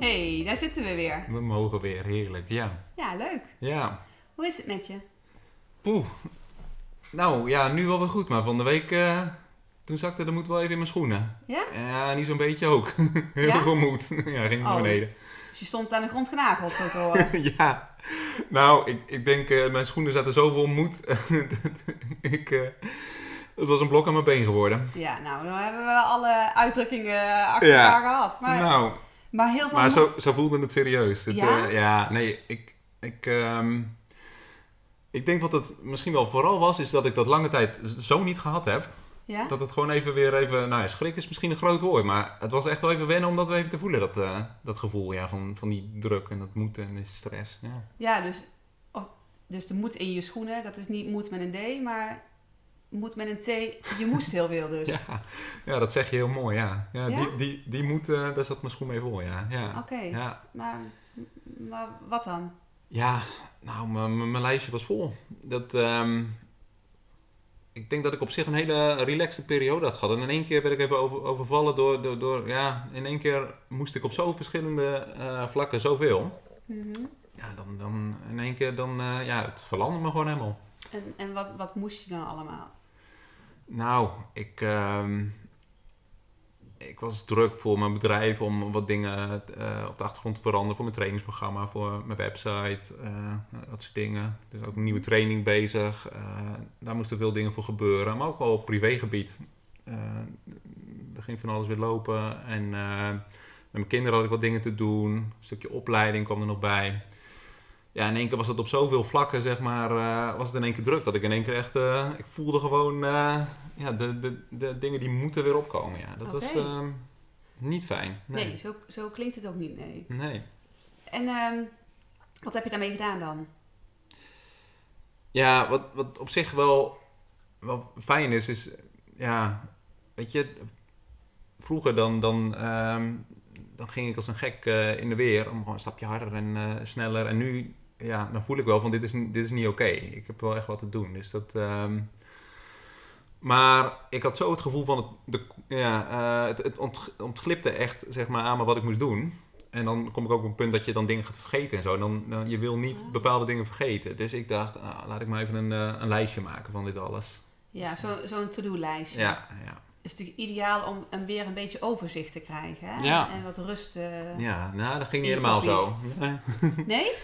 Hey, daar zitten we weer. we mogen weer, heerlijk, ja. Ja, leuk. Ja, Hoe is het met je? poeh. Nou ja, nu wel weer goed, maar van de week, eh, toen zakte de moed wel even in mijn schoenen. Ja? Ja, niet zo'n beetje ook. Heel Ja? veel moed. ja, ging naar Oh. beneden. Dus je stond aan de grond genageld, zo te horen. ja, nou, ik, ik denk, eh, mijn schoenen zaten zo vol moed. ik, eh, het was een blok aan mijn been geworden. Ja, nou, dan hebben we alle uitdrukkingen achter Ja. elkaar gehad. Maar, nou, maar heel veel maar zo, zo voelde het serieus. Ja? eh, ja, nee, ik, ik, ehm, ik denk wat het misschien wel vooral was, is dat ik dat lange tijd zo niet gehad heb. Ja? Dat het gewoon even weer even, nou ja, schrik is misschien een groot woord, maar het was echt wel even wennen om dat weer even te voelen, dat, eh, dat gevoel ja, van, van die druk en dat moeten en die stress. Ja. Ja, dus, of, dus de moed in je schoenen, dat is niet moed met een D, maar moed met een T. Je moest heel veel dus. Ja, ja, dat zeg je heel mooi, ja. ja, Ja? Die, die, die moet, eh, daar zat mijn schoen mee vol, ja. Ja, Oké, ja. maar, maar wat dan? ja nou, mijn- lijstje was vol. Dat, ehm, ik denk dat ik op zich een hele relaxte periode had gehad. En in één keer werd ik even over, overvallen door, door, door, ja, in één keer moest ik op zo verschillende eh, vlakken zoveel. Mhm. Ja, dan, dan in één keer, dan, eh, ja, het verlandde me gewoon helemaal. En, en wat, wat moest je dan allemaal? Nou, ik, ehm, ik was druk voor mijn bedrijf om wat dingen eh, op de achtergrond te veranderen. Voor mijn trainingsprogramma, voor mijn website, eh, dat soort dingen. Dus ook nieuwe training bezig. Eh, daar moesten veel dingen voor gebeuren. Maar ook wel op privégebied. Er ging van alles weer lopen. En met mijn kinderen had ik wat dingen te doen. Een stukje opleiding kwam er nog bij. Ja, in één keer was het op zoveel vlakken, zeg maar, eh, was het in één keer druk. Dat ik in één keer echt, eh, ik voelde gewoon, eh, ja, de, de, de dingen die moeten weer opkomen. Ja, dat was ehm, niet fijn. Nee, Nee. zo, zo klinkt het ook niet, nee. nee. En ehm, wat heb je daarmee gedaan dan? Ja, wat, wat op zich wel, wel fijn is, is, ja, weet je, vroeger dan, dan, ehm, dan ging ik als een gek in de weer om gewoon een stapje harder en sneller. En nu, ja, dan voel ik wel van dit is, dit is niet oké. Ik heb wel echt wat te doen. Dus dat, ehm, maar ik had zo het gevoel van het, de, ja, eh, het, het ont, ontglipte echt zeg maar, aan me wat ik moest doen. En dan kom ik ook op een punt dat je dan dingen gaat vergeten en zo. Dan, dan, je wil niet bepaalde dingen vergeten. Dus ik dacht, ah, laat ik maar even een, eh, een lijstje maken van dit alles. Ja, zo- zo'n to-do-lijstje. Ja, ja. is natuurlijk ideaal om een, weer een beetje overzicht te krijgen. Hè? Ja. En wat rust. eh, ja nou, dat ging niet helemaal zo. Nee, Nee?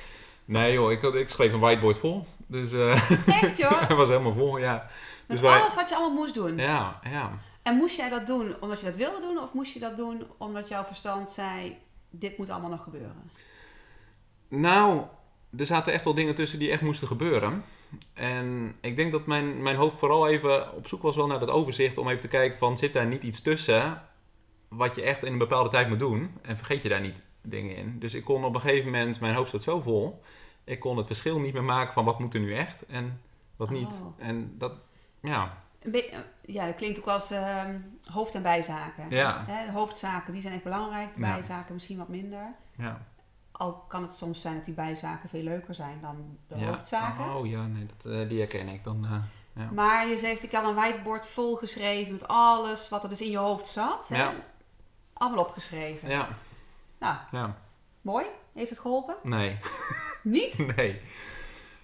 nee joh, ik, had, ik schreef een whiteboard vol. Dus eh Echt joh? hij was helemaal vol, ja. Met Dus wij- alles wat je allemaal moest doen. Ja, ja. En moest jij dat doen omdat je dat wilde doen? Of moest je dat doen omdat jouw verstand zei, dit moet allemaal nog gebeuren? Nou, er zaten echt wel dingen tussen die echt moesten gebeuren. En ik denk dat mijn, mijn hoofd vooral even op zoek was wel naar dat overzicht. Om even te kijken van, zit daar niet iets tussen wat je echt in een bepaalde tijd moet doen? En vergeet je daar niet dingen in? Dus ik kon op een gegeven moment, mijn hoofd zat zo vol. Ik kon het verschil niet meer maken van wat moet er nu echt en wat niet. Oh. En dat, ja, eh, ja, dat klinkt ook als ehm, hoofd- en bijzaken. Ja. Dus, hè, hoofdzaken die zijn echt belangrijk, de Ja. bijzaken misschien wat minder. ja. Al kan het soms zijn dat die bijzaken veel leuker zijn dan de ja. hoofdzaken. Oh ja, nee, dat, eh, die herken ik dan. eh, ja. Maar je zegt, ik had een whiteboard volgeschreven met alles wat er dus in je hoofd zat. Hè? Ja. Allemaal opgeschreven. ja, Nou, ja. mooi. Heeft het geholpen? Nee. Niet? Nee.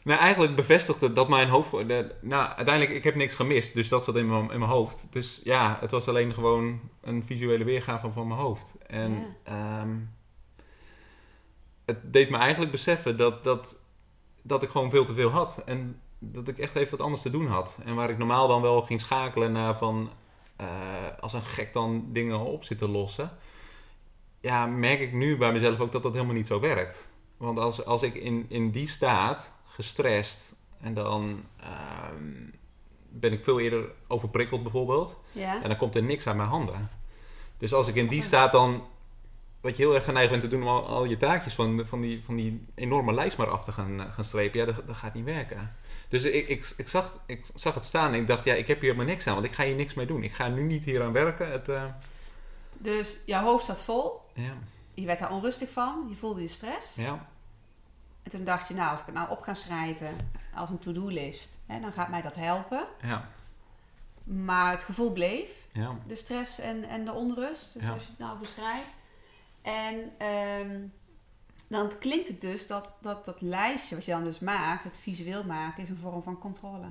Nou, eigenlijk bevestigde dat mijn hoofd... De, nou, uiteindelijk, ik heb niks gemist. Dus dat zat in mijn, in mijn hoofd. Dus ja, het was alleen gewoon een visuele weergave van mijn hoofd. En ehm, het deed me eigenlijk beseffen dat, dat, dat ik gewoon veel te veel had. En dat ik echt even wat anders te doen had. En waar ik normaal dan wel ging schakelen naar van... eh, als een gek dan dingen op zitten lossen. Ja, merk ik nu bij mezelf ook dat dat helemaal niet zo werkt. Want als, als ik in, in die staat, gestrest, en dan ehm, ben ik veel eerder overprikkeld bijvoorbeeld. Ja. En dan komt er niks uit mijn handen. Dus als ik in die staat dan wat je heel erg geneigd bent te doen om al, al je taakjes van, van, die, van die enorme lijst maar af te gaan, eh, gaan strepen, ja, dat, dat gaat niet werken. Dus ik, ik, ik, zag, ik zag het staan en ik dacht, ja, ik heb hier helemaal niks aan, want ik ga hier niks mee doen. Ik ga nu niet hier aan werken. Het, eh, Dus jouw hoofd zat vol. ja, Je werd daar onrustig van. Je voelde je stress. ja, En toen dacht je, nou, als ik het nou op ga schrijven als een to-do-list, dan gaat mij dat helpen. ja, Maar het gevoel bleef. ja, De stress en, en de onrust, dus Ja. als je het nou beschrijft. En ehm, dan klinkt het dus dat, dat dat lijstje wat je dan dus maakt, het visueel maken, is een vorm van controle.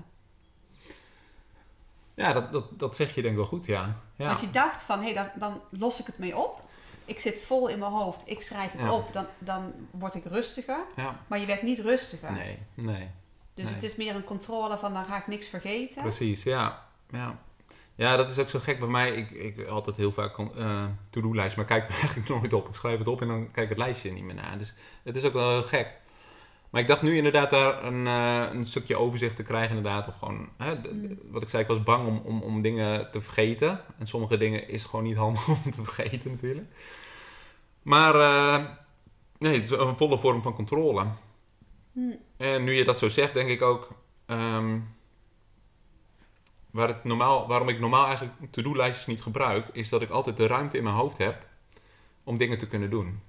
Ja dat, dat, dat zeg je denk ik wel goed, ja. ja. Want je dacht van, hé, dan, dan los ik het mee op. Ik zit vol in mijn hoofd, ik schrijf het Ja. op, dan, dan word ik rustiger. ja. Maar je werd niet rustiger. Nee, nee. dus nee. het is meer een controle van, dan ga ik niks vergeten. Precies, ja. ja. Ja, dat is ook zo gek bij mij. Ik, ik altijd heel vaak eh to-do-lijst, maar kijk er eigenlijk nooit op. Ik schrijf het op en dan kijk ik het lijstje niet meer naar. Dus het is ook wel heel gek. Maar ik dacht nu inderdaad daar een, eh, een stukje overzicht te krijgen inderdaad. Of gewoon, hè, d- Mm. wat ik zei, ik was bang om, om, om dingen te vergeten. En sommige dingen is gewoon niet handig om te vergeten natuurlijk. Maar eh, nee, het is een volle vorm van controle. Hm. En nu je dat zo zegt, denk ik ook. ehm, waar het normaal, waarom ik normaal eigenlijk to-do-lijstjes niet gebruik, is dat ik altijd de ruimte in mijn hoofd heb om dingen te kunnen doen.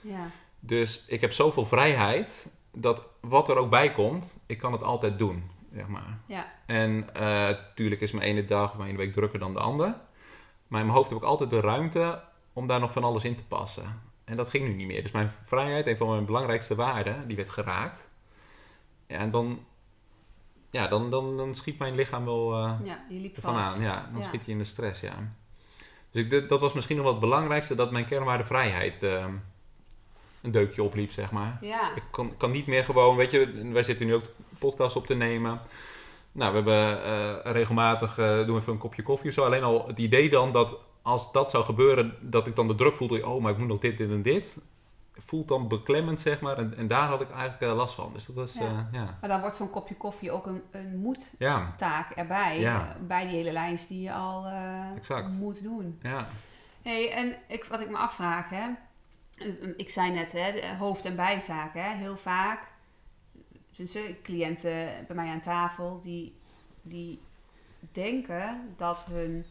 Ja. Dus ik heb zoveel vrijheid dat wat er ook bij komt, ik kan het altijd doen. Zeg maar. Ja. En natuurlijk is mijn ene dag of mijn ene week drukker dan de andere. Maar in mijn hoofd heb ik altijd de ruimte om daar nog van alles in te passen. En dat ging nu niet meer. Dus mijn vrijheid, een van mijn belangrijkste waarden, die werd geraakt. Ja, en dan, ja, dan, dan, dan schiet mijn lichaam wel eh, ja, je liep ervan vast. aan. Ja, dan Ja. schiet hij in de stress, ja. Dus ik, dat was misschien nog wel het belangrijkste, dat mijn kernwaarde vrijheid eh, een deukje opliep, zeg maar. Ja. Ik kan, kan niet meer gewoon, weet je, wij zitten nu ook de podcast op te nemen. Nou, we hebben eh, regelmatig, eh, doen we even een kopje koffie of zo. Alleen al het idee dan dat als dat zou gebeuren, dat ik dan de druk voelde, oh, maar ik moet nog dit, dit en dit. Voelt dan beklemmend, zeg maar. En, en daar had ik eigenlijk eh, last van. Dus dat was, Ja. ja. Maar dan wordt zo'n kopje koffie ook een, een moedtaak ja, erbij. Ja. bij die hele lijst die je al moet doen. ja, Hey, en ik, wat ik me afvraag, hè. Eh, Ik zei net, hè, de hoofd- en bijzaken. Hè, heel vaak, tenminste, cliënten bij mij aan tafel, die, die denken dat hun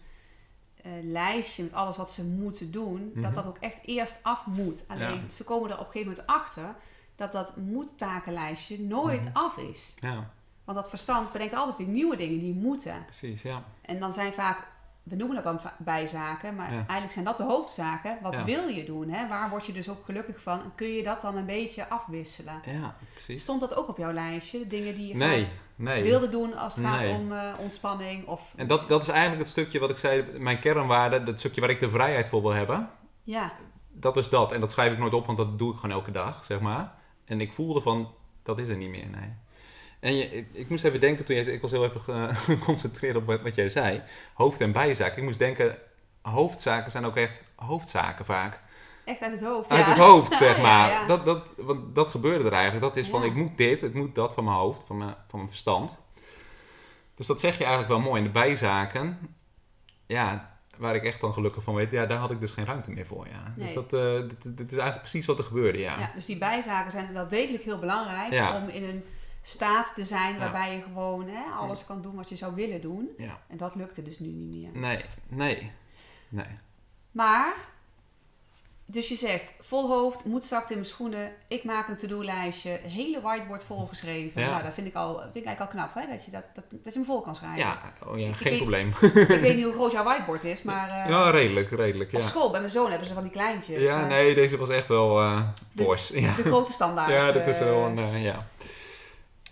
eh, lijstje met alles wat ze moeten doen, dat Mhm. dat ook echt eerst af moet. Alleen Ja. ze komen er op een gegeven moment achter dat dat moet-takenlijstje nooit Mhm. af is. ja, Want dat verstand bedenkt altijd weer nieuwe dingen die moeten. precies, ja. En dan zijn vaak, we noemen dat dan bijzaken, maar Ja. eigenlijk zijn dat de hoofdzaken. Wat Ja. wil je doen? Hè? Waar word je dus ook gelukkig van? En kun je dat dan een beetje afwisselen? Ja, precies. Stond dat ook op jouw lijstje? De dingen die je Nee, graag nee. wilde doen als het gaat om eh, ontspanning? Of, En dat, dat is eigenlijk het stukje wat ik zei, mijn kernwaarde, dat stukje waar ik de vrijheid voor wil hebben. Ja, Dat is dat. En dat schrijf ik nooit op, want dat doe ik gewoon elke dag, zeg maar. En ik voelde van, dat is er niet meer, nee. En je, ik, ik moest even denken, toen jij, ik was heel even ge- geconcentreerd op wat, wat jij zei. Hoofd- en bijzaken. Ik moest denken, hoofdzaken zijn ook echt hoofdzaken vaak. echt uit het hoofd. Uit ja. het hoofd, zeg maar. ja. Dat, dat, want dat gebeurde er eigenlijk. Dat is van, ik moet dit, ik moet dat van mijn hoofd, van mijn, van mijn verstand. Dus dat zeg je eigenlijk wel mooi. En de bijzaken, ja, waar ik echt dan gelukkig van weet, ja, daar had ik dus geen ruimte meer voor, ja. Dus dat, eh, dit, dit is eigenlijk precies wat er gebeurde, ja. Ja, dus die bijzaken zijn wel degelijk heel belangrijk om in een staat te zijn Ja. waarbij je gewoon hè, alles kan doen wat je zou willen doen. Ja. En dat lukte dus nu niet meer. Nee, nee, nee. Maar, dus je zegt, vol hoofd, moed zakt in mijn schoenen, ik maak een to-do-lijstje, hele whiteboard volgeschreven. Ja. Nou, dat vind ik, al, vind ik eigenlijk al knap, hè? Dat, je dat, dat, dat je hem vol kan schrijven. Ja, oh ja Ik geen probleem. Ik weet niet hoe groot jouw whiteboard is, maar eh, ja, redelijk, redelijk, op ja. school, bij mijn zoon hebben ze van die kleintjes. Ja, eh, nee, deze was echt wel eh fors. Ja, De grote standaard. ja dat is eh, wel een, eh, ja.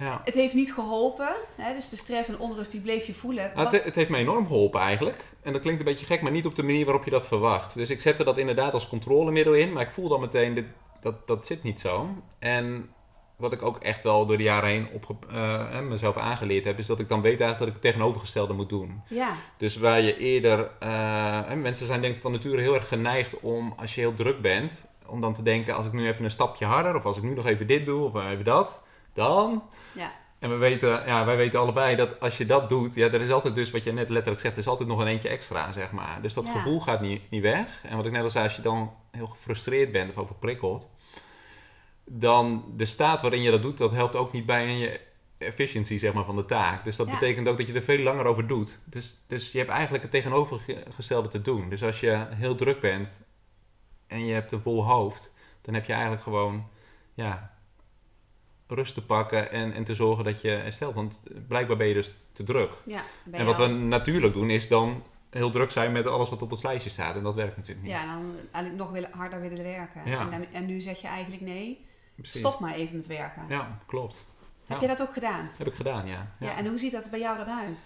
Ja. Het heeft niet geholpen, hè? dus de stress en onrust die bleef je voelen. Nou, het, het heeft me enorm geholpen eigenlijk. En dat klinkt een beetje gek, maar niet op de manier waarop je dat verwacht. Dus ik zette dat inderdaad als controlemiddel in, maar ik voel dan meteen, dit, dat, dat zit niet zo. En wat ik ook echt wel door de jaren heen op, eh, mezelf aangeleerd heb, is dat ik dan weet eigenlijk dat ik het tegenovergestelde moet doen. ja, Dus waar je eerder, eh, mensen zijn denk ik van nature heel erg geneigd om, als je heel druk bent, om dan te denken, als ik nu even een stapje harder, of als ik nu nog even dit doe, of even dat, dan. Ja. En we weten, ja, wij weten allebei dat als je dat doet, ja, er is altijd dus, wat je net letterlijk zegt, er is altijd nog een eentje extra, zeg maar. Dus dat Ja. gevoel gaat niet, niet weg. En wat ik net al zei, als je dan heel gefrustreerd bent of overprikkeld, dan de staat waarin je dat doet, dat helpt ook niet bij in je efficiëntie, zeg maar, van de taak. Dus dat Ja. betekent ook dat je er veel langer over doet. Dus, dus je hebt eigenlijk het tegenovergestelde te doen. Dus als je heel druk bent en je hebt een vol hoofd, dan heb je eigenlijk gewoon, ja, rust te pakken en, en te zorgen dat je herstelt. Want blijkbaar ben je dus te druk. Ja, en wat we natuurlijk doen, is dan heel druk zijn met alles wat op ons lijstje staat. En dat werkt natuurlijk niet. Ja, dan eigenlijk nog willen, harder willen werken. Ja. En, dan- en nu zeg je eigenlijk nee, Precies. stop maar even met werken. Ja, klopt. Heb Ja. je dat ook gedaan? Heb ik gedaan, ja. Ja. ja. en hoe ziet dat bij jou dan uit?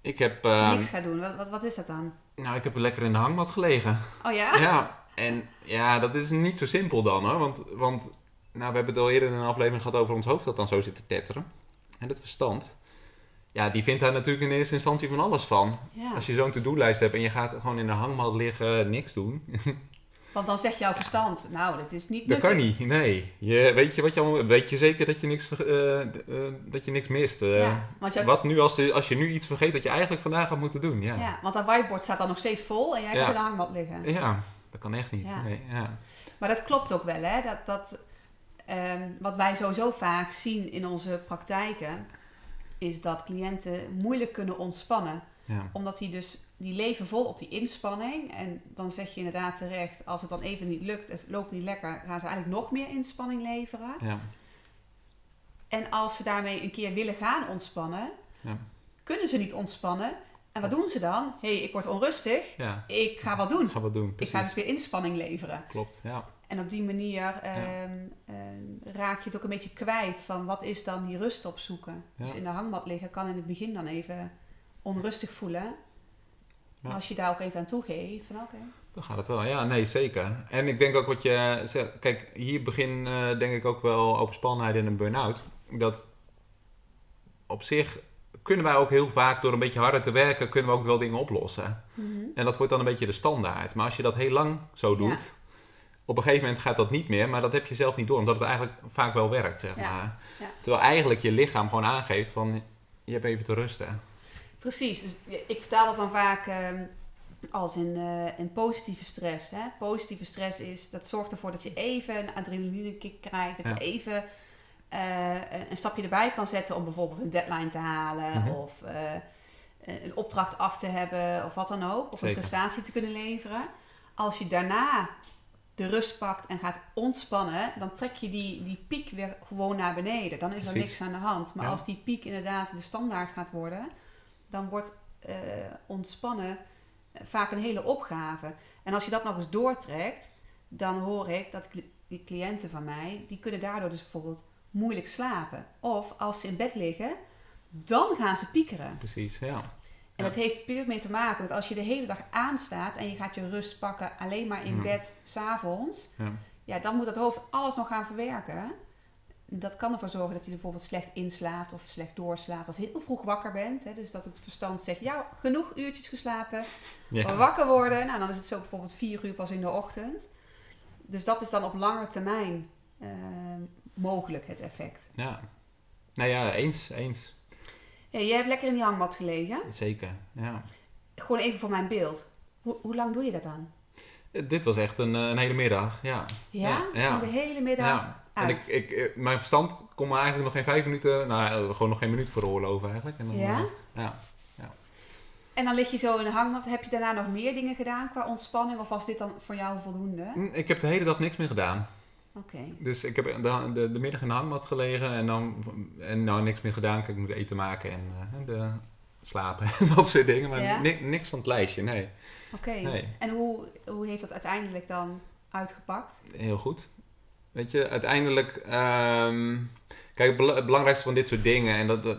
Ik heb, Als je ehm, niks gaat doen, wat, wat, wat is dat dan? nou, ik heb lekker in de hangmat gelegen. Oh ja? Ja, en ja, dat is niet zo simpel dan hoor. Want, want nou, we hebben het al eerder in een aflevering gehad over ons hoofd dat dan zo zit te tetteren. En het verstand. Ja, die vindt daar natuurlijk in eerste instantie van alles van. Ja. Als je zo'n to-do-lijst hebt en je gaat gewoon in de hangmat liggen, niks doen. Want dan zegt jouw verstand, nou, dat is niet Dat nuttig. kan niet, nee. Je, weet, je wat je allemaal, weet je zeker dat je niks, eh, eh, dat je niks mist? eh. Ja, want, Wat nu als, als je nu iets vergeet dat je eigenlijk vandaag had moeten doen? Ja, ja, want dat whiteboard staat dan nog steeds vol en jij Ja. gaat in de hangmat liggen. Ja, dat kan echt niet. Ja. Nee, ja. Maar dat klopt ook wel, hè? Dat, dat, ehm, wat wij sowieso vaak zien in onze praktijken, is dat cliënten moeilijk kunnen ontspannen. Ja. Omdat die dus, die leven vol op die inspanning. En dan zeg je inderdaad terecht, als het dan even niet lukt, of loopt niet lekker, gaan ze eigenlijk nog meer inspanning leveren. Ja. En als ze daarmee een keer willen gaan ontspannen, Ja. kunnen ze niet ontspannen. En wat doen ze dan? Hé, hey, ik word onrustig. ja, Ik ga wat doen. gaan we doen. Ik ga dus weer inspanning leveren. Klopt, ja. En op die manier ehm, ehm, raak je het ook een beetje kwijt van wat is dan die rust opzoeken. Ja. Dus in de hangmat liggen kan in het begin dan even onrustig voelen. Maar als je daar ook even aan toegeeft, van oké. Dan gaat het wel. Ja, nee, zeker. En ik denk ook wat je zegt. Kijk, hier begin eh, denk ik ook wel overspannenheid en een burn-out. Dat op zich kunnen wij ook heel vaak door een beetje harder te werken, kunnen we ook wel dingen oplossen. Mhm. En dat wordt dan een beetje de standaard. Maar als je dat heel lang zo doet. Op een gegeven moment gaat dat niet meer, maar dat heb je zelf niet door, omdat het eigenlijk vaak wel werkt, zeg maar. ja. Terwijl eigenlijk je lichaam gewoon aangeeft van, je hebt even te rusten. Precies, dus ik vertaal dat dan vaak ehm, als in, eh, in positieve stress. Hè? Positieve stress is, dat zorgt ervoor dat je even een adrenaline kick krijgt. Dat Ja. je even eh, een stapje erbij kan zetten om bijvoorbeeld een deadline te halen. Mhm. Of eh, een opdracht af te hebben of wat dan ook. Of Zeker. een prestatie te kunnen leveren. Als je daarna de rust pakt en gaat ontspannen, dan trek je die, die piek weer gewoon naar beneden. Dan is er niks aan de hand. Maar Ja. als die piek inderdaad de standaard gaat worden, dan wordt eh, ontspannen eh, vaak een hele opgave. En als je dat nog eens doortrekt, dan hoor ik dat die cliënten van mij, die kunnen daardoor dus bijvoorbeeld moeilijk slapen. Of als ze in bed liggen, dan gaan ze piekeren. Precies, ja. En dat heeft puur mee te maken met als je de hele dag aanstaat en je gaat je rust pakken alleen maar in bed s'avonds, ja. ja, dan moet dat hoofd alles nog gaan verwerken. Dat kan ervoor zorgen dat je bijvoorbeeld slecht inslaapt of slecht doorslaapt of heel vroeg wakker bent. Hè? Dus dat het verstand zegt, ja, genoeg uurtjes geslapen, ja. wakker worden. Nou, dan is het zo bijvoorbeeld vier uur pas in de ochtend. Dus dat is dan op lange termijn eh, mogelijk, het effect. Ja. Nou ja, eens, eens. Ja, jij hebt lekker in die hangmat gelegen. Zeker, ja. Gewoon even voor mijn beeld. Hoe, hoe lang doe je dat dan? Eh, Dit was echt een, eh, een hele middag, ja. Ja? Ja, ja. Gewoon de hele middag ja. En ik, ik, eh, mijn verstand kon me eigenlijk nog geen vijf minuten, nou gewoon nog geen minuut veroorloven eigenlijk. En dan, Ja? ja. En dan lig je zo in de hangmat. Heb je daarna nog meer dingen gedaan qua ontspanning? Of was dit dan voor jou voldoende? Hm, Ik heb de hele dag niks meer gedaan. Oké. Dus ik heb de, de, de middag in de hangmat gelegen en dan en nou niks meer gedaan. Kijk, ik moet eten maken en eh, de, slapen en dat soort dingen. Maar Ja? ni- niks van het lijstje, nee. Oké. Nee. En hoe, hoe heeft dat uiteindelijk dan uitgepakt? Heel goed. Weet je, uiteindelijk... ehm, kijk, het bela- het belangrijkste van dit soort dingen... En dat,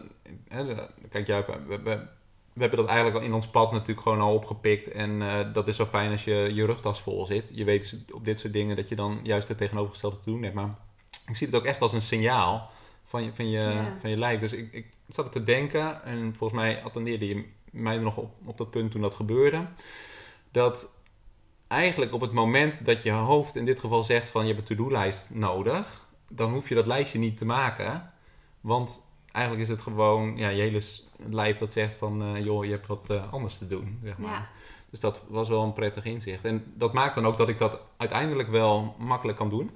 kijk, ja, we, we, we hebben dat eigenlijk al in ons pad natuurlijk gewoon al opgepikt. En eh, dat is zo fijn als je je rugtas vol zit. Je weet dus op dit soort dingen dat je dan juist het tegenovergestelde te doen hebt. Maar ik zie het ook echt als een signaal van je, van je, Ja. van je lijf. Dus ik, ik zat er te denken en volgens mij attendeerde je mij nog op, op dat punt toen dat gebeurde. Dat eigenlijk op het moment dat je hoofd in dit geval zegt van je hebt een to-do-lijst nodig, dan hoef je dat lijstje niet te maken. Want eigenlijk is het gewoon ja, je hele lijf dat zegt van... eh, joh, je hebt wat eh, anders te doen, zeg maar. Ja. Dus dat was wel een prettig inzicht. En dat maakt dan ook dat ik dat uiteindelijk wel makkelijk kan doen.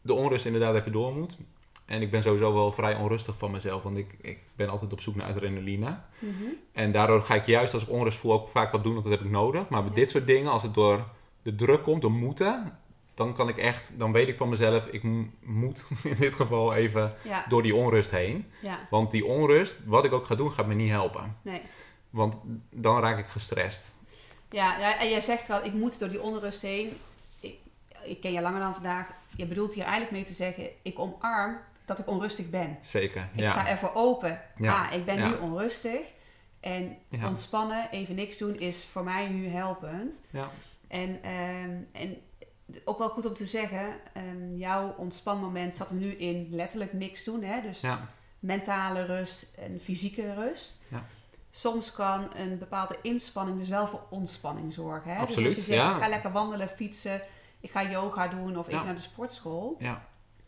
De onrust inderdaad even door moet. En ik ben sowieso wel vrij onrustig van mezelf, want ik, ik ben altijd op zoek naar adrenaline. Mhm. En daardoor ga ik juist als ik onrust voel ook vaak wat doen, want dat heb ik nodig. Maar Ja. dit soort dingen, als het door de druk komt, door moeten, dan kan ik echt, dan weet ik van mezelf, ik moet in dit geval even Ja. door die onrust heen. ja, Want die onrust, wat ik ook ga doen, gaat me niet helpen. nee. Want dan raak ik gestrest. Ja, ja, en jij zegt wel, ik moet door die onrust heen. Ik, ik ken je langer dan vandaag. Je bedoelt hier eigenlijk mee te zeggen, ik omarm dat ik onrustig ben. Zeker. Ik sta ervoor open. Ja. Ah, ik ben nu onrustig. En ontspannen, even niks doen, is voor mij nu helpend. Ja. En, ehm, en ook wel goed om te zeggen, ehm, jouw ontspanmoment zat er nu in letterlijk niks doen. Hè? Dus Ja. mentale rust en fysieke rust. Ja. Soms kan een bepaalde inspanning dus wel voor ontspanning zorgen. Hè? Absoluut, dus als je zegt, ja. ik ga lekker wandelen, fietsen, ik ga yoga doen of even naar de sportschool. Ja.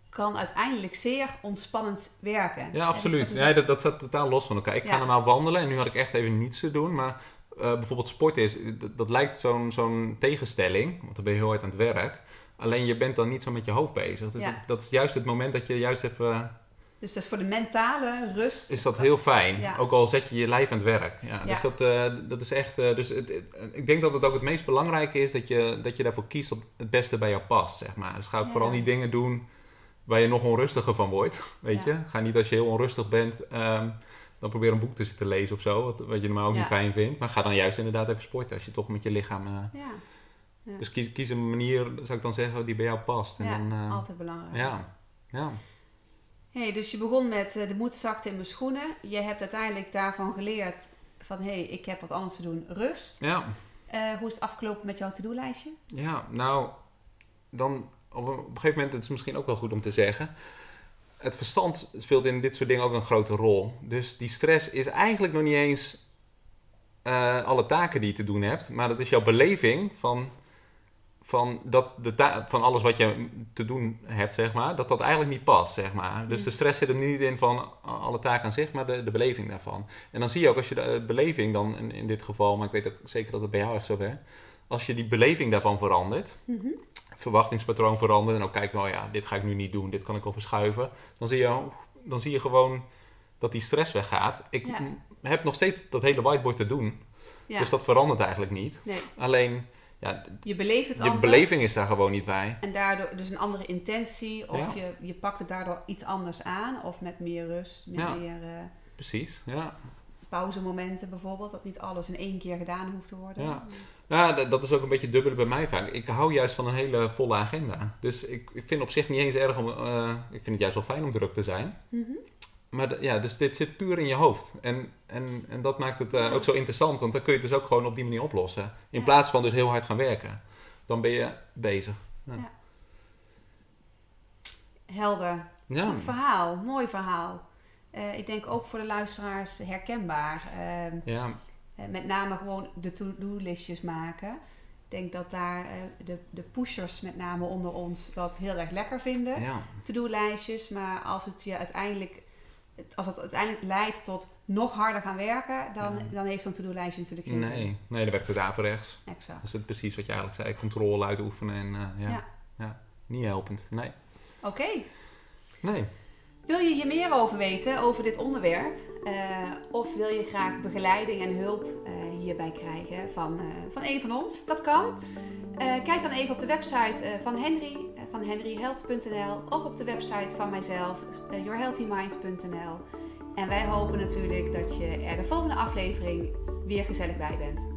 Kan uiteindelijk zeer ontspannend werken. Ja, dus absoluut. dat is Nee, dat, dat staat totaal los van elkaar. Ik ga normaal wandelen en nu had ik echt even niets te doen. Maar eh, bijvoorbeeld sporten is, dat, dat lijkt zo'n zo'n tegenstelling, want dan ben je heel hard aan het werk. Alleen je bent dan niet zo met je hoofd bezig. Dus Ja. dat, dat is juist het moment dat je juist even... Dus dat is voor de mentale rust. Is dat heel fijn. Ja. Ook al zet je je lijf aan het werk. Ja, Ja. Dus dat, eh, dat is echt... eh, dus het, het- ik denk dat het ook het meest belangrijke is dat je, dat je daarvoor kiest wat het beste bij jou past, zeg maar. Dus ga vooral niet dingen doen waar je nog onrustiger van wordt, weet je. Ga niet als je heel onrustig bent, ehm, dan probeer een boek te zitten lezen of zo, wat, wat je normaal ook Ja. niet fijn vindt. Maar ga dan juist inderdaad even sporten als je toch met je lichaam... eh, Ja, Ja. Dus kies, kies een manier, zou ik dan zeggen, die bij jou past. En ja dan, eh, altijd belangrijk. ja, ja. Hey, dus je begon met eh, de moed zakte in mijn schoenen. Je hebt uiteindelijk daarvan geleerd van hé, hey, ik heb wat anders te doen, rust. ja. Hoe is het afgelopen met jouw to-do-lijstje? Ja, nou, dan op een, op een gegeven moment, het is misschien ook wel goed om te zeggen, het verstand speelt in dit soort dingen ook een grote rol. Dus die stress is eigenlijk nog niet eens eh, alle taken die je te doen hebt, maar dat is jouw beleving van, van, dat de van alles wat je te doen hebt, zeg maar, dat dat eigenlijk niet past, zeg maar. Dus de stress zit er niet in van alle taken aan zich, maar de, de beleving daarvan. En dan zie je ook als je de eh, beleving dan, in, in dit geval, maar ik weet ook zeker dat het bij jou echt zo werkt, als je die beleving daarvan verandert, verwachtingspatroon verandert en ook kijkt, nou ja, dit ga ik nu niet doen, dit kan ik wel verschuiven, dan zie je, dan zie je gewoon dat die stress weggaat. Ik Ja. heb nog steeds dat hele whiteboard te doen, Ja, dus dat verandert eigenlijk niet. nee, Alleen, ja, je beleeft het je anders. beleving is daar gewoon niet bij. En daardoor dus een andere intentie. Of Ja. je, je pakt het daardoor iets anders aan. Of met meer rust, met meer eh, Precies, ja. pauzemomenten bijvoorbeeld. Dat niet alles in één keer gedaan hoeft te worden. Ja. Ja, dat, is ook een beetje dubbel bij mij vaak. Ik hou juist van een hele volle agenda. Dus ik, ik vind op zich niet eens erg om... eh, ik vind het juist wel fijn om druk te zijn. Mhm. Maar ja, dus dit zit puur in je hoofd. En, en, en dat maakt het eh, ook zo interessant, want dan kun je het dus ook gewoon op die manier oplossen. In Ja. plaats van dus heel hard gaan werken. Dan ben je bezig. Helder. Ja, Goed verhaal, mooi verhaal. Eh, ik denk ook voor de luisteraars herkenbaar. Ehm, ja, met name gewoon de to-do-listjes maken. Ik denk dat daar eh, de, de pushers met name onder ons dat heel erg lekker vinden. ja, To-do-lijstjes, maar als het je uiteindelijk, als het uiteindelijk leidt tot nog harder gaan werken, dan, Ja. dan heeft zo'n to-do-lijstje natuurlijk geen zin. nee, nee, dan werkt het averechts. Exact. Dat is het precies wat je eigenlijk zei, controle uitoefenen en eh, ja, Ja. ja. niet helpend. Nee, Oké. nee. Wil je hier meer over weten, over dit onderwerp? Eh, of wil je graag begeleiding en hulp eh, hierbij krijgen van, eh, van een van ons? Dat kan. Kijk dan even op de website van Henry, van henryhelpt.nl of op de website van mijzelf, yourhealthymind.nl. En wij hopen natuurlijk dat je er de volgende aflevering weer gezellig bij bent.